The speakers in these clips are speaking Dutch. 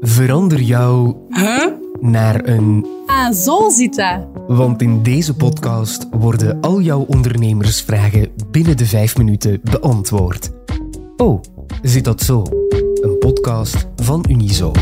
Verander jou Huh? naar een. Ah, zo zit dat. Want in deze podcast worden al jouw ondernemersvragen binnen de vijf minuten beantwoord. Oh, zit dat zo? Een podcast van Unizo.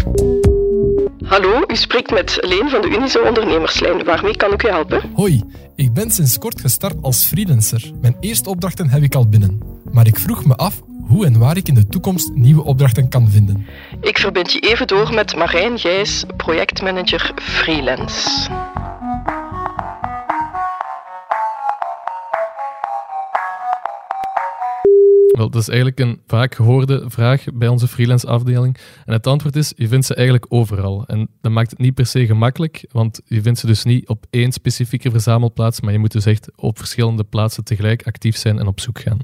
Hallo, u spreekt met Leen van de Unizo Ondernemerslijn. Waarmee kan ik u helpen? Hoi, ik ben sinds kort gestart als freelancer. Mijn eerste opdrachten heb ik al binnen. Maar ik vroeg me af hoe en waar ik in de toekomst nieuwe opdrachten kan vinden. Ik verbind je even door met Marijn Gijs, projectmanager freelance. Wel, dat is eigenlijk een vaak gehoorde vraag bij onze freelance afdeling. En het antwoord is, je vindt ze eigenlijk overal. En dat maakt het niet per se gemakkelijk, want je vindt ze dus niet op één specifieke verzamelplaats, maar je moet dus echt op verschillende plaatsen tegelijk actief zijn en op zoek gaan.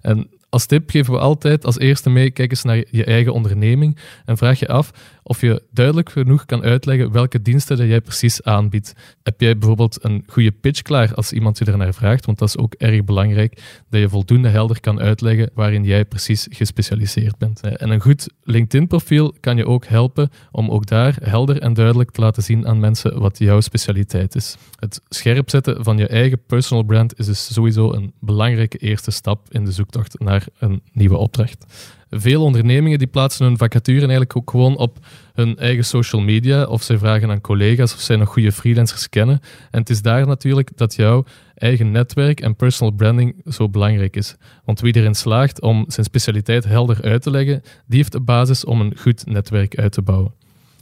En als tip geven we altijd als eerste mee, kijk eens naar je eigen onderneming en vraag je af of je duidelijk genoeg kan uitleggen welke diensten dat jij precies aanbiedt. Heb jij bijvoorbeeld een goede pitch klaar als iemand je ernaar vraagt? Want dat is ook erg belangrijk, dat je voldoende helder kan uitleggen waarin jij precies gespecialiseerd bent. En een goed LinkedIn-profiel kan je ook helpen om ook daar helder en duidelijk te laten zien aan mensen wat jouw specialiteit is. Het scherp zetten van je eigen personal brand is dus sowieso een belangrijke eerste stap in de zoektocht naar een nieuwe opdracht. Veel ondernemingen die plaatsen hun vacature eigenlijk ook gewoon op hun eigen social media of zij vragen aan collega's of zij nog goede freelancers kennen. En het is daar natuurlijk dat jouw eigen netwerk en personal branding zo belangrijk is. Want wie erin slaagt om zijn specialiteit helder uit te leggen, die heeft de basis om een goed netwerk uit te bouwen.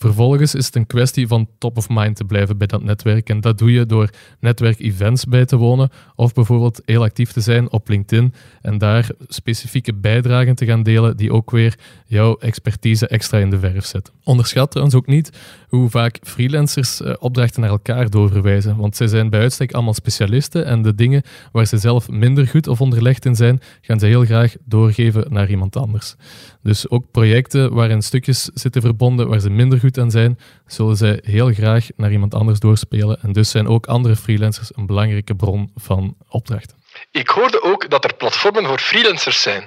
Vervolgens is het een kwestie van top of mind te blijven bij dat netwerk. En dat doe je door netwerkevents bij te wonen of bijvoorbeeld heel actief te zijn op LinkedIn en daar specifieke bijdragen te gaan delen die ook weer jouw expertise extra in de verf zetten. Onderschat trouwens ook niet hoe vaak freelancers eh, opdrachten naar elkaar doorverwijzen, want zij zijn bij uitstek allemaal specialisten en de dingen waar ze zelf minder goed of onderlegd in zijn, gaan ze heel graag doorgeven naar iemand anders. Dus ook projecten waarin stukjes zitten verbonden waar ze minder goed aan zijn, zullen zij heel graag naar iemand anders doorspelen. En dus zijn ook andere freelancers een belangrijke bron van opdrachten. Ik hoorde ook dat er platformen voor freelancers zijn.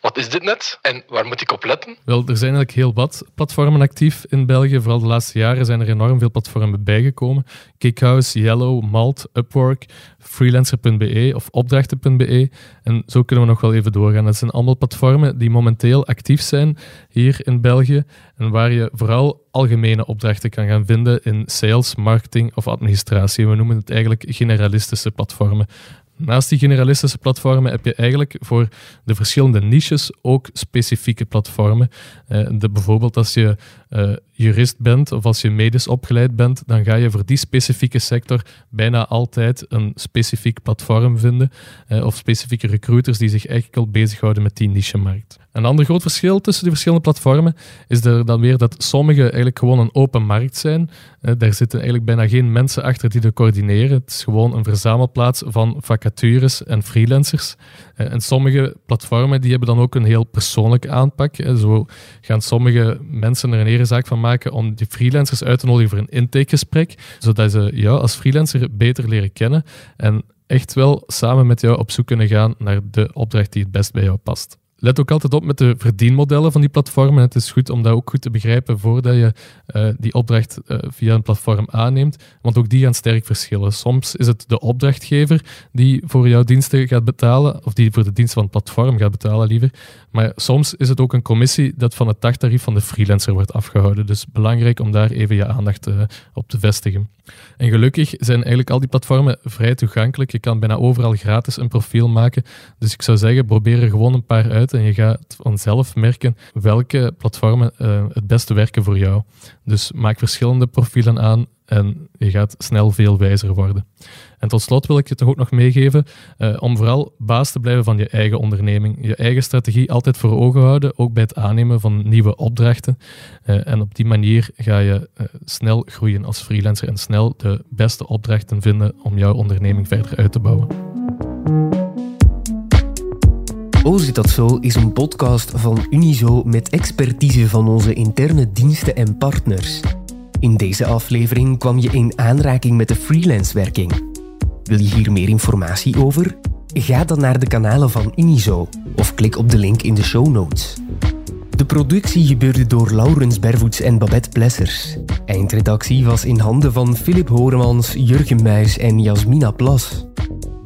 Wat is dit net en waar moet ik op letten? Wel, er zijn eigenlijk heel wat platformen actief in België. Vooral de laatste jaren zijn er enorm veel platformen bijgekomen. Kickhouse, Yellow, Malt, Upwork, freelancer.be of opdrachten.be. En zo kunnen we nog wel even doorgaan. Dat zijn allemaal platformen die momenteel actief zijn hier in België en waar je vooral algemene opdrachten kan gaan vinden in sales, marketing of administratie. We noemen het eigenlijk generalistische platformen. Naast die generalistische platformen heb je eigenlijk voor de verschillende niches ook specifieke platformen. Eh, de, bijvoorbeeld als je uh, jurist bent of als je medisch opgeleid bent, dan ga je voor die specifieke sector bijna altijd een specifiek platform vinden uh, of specifieke recruiters die zich eigenlijk al bezighouden met die niche-markt. Een ander groot verschil tussen die verschillende platformen is er dan weer dat sommige eigenlijk gewoon een open markt zijn. Daar zitten eigenlijk bijna geen mensen achter die dat coördineren. Het is gewoon een verzamelplaats van vacatures en freelancers. en sommige platformen die hebben dan ook een heel persoonlijke aanpak. Zo gaan sommige mensen er een zaak van maken om die freelancers uit te nodigen voor een intakegesprek, zodat ze jou als freelancer beter leren kennen en echt wel samen met jou op zoek kunnen gaan naar de opdracht die het best bij jou past. Let ook altijd op met de verdienmodellen van die platformen. Het is goed om dat ook goed te begrijpen voordat je uh, die opdracht uh, via een platform aanneemt, want ook die gaan sterk verschillen. Soms is het de opdrachtgever die voor jouw diensten gaat betalen, of die voor de dienst van het platform gaat betalen liever. Maar soms is het ook een commissie dat van het dagtarief van de freelancer wordt afgehouden. Dus belangrijk om daar even je aandacht uh, op te vestigen. En gelukkig zijn eigenlijk al die platformen vrij toegankelijk. Je kan bijna overal gratis een profiel maken. Dus ik zou zeggen, probeer er gewoon een paar uit en je gaat vanzelf merken welke platformen uh, het beste werken voor jou. Dus maak verschillende profielen aan en je gaat snel veel wijzer worden. En tot slot wil ik je toch ook nog meegeven uh, om vooral baas te blijven van je eigen onderneming. Je eigen strategie altijd voor ogen houden, ook bij het aannemen van nieuwe opdrachten. Uh, en op die manier ga je snel groeien als freelancer en snel de beste opdrachten vinden om jouw onderneming verder uit te bouwen. Oh, zit dat zo is een podcast van Unizo met expertise van onze interne diensten en partners. In deze aflevering kwam je in aanraking met de freelancewerking. Wil je hier meer informatie over? Ga dan naar de kanalen van Unizo of klik op de link in de show notes. De productie gebeurde door Laurens Bervoets en Babette Plessers. Eindredactie was in handen van Philip Horemans, Jurgen Muis en Jasmina Plas.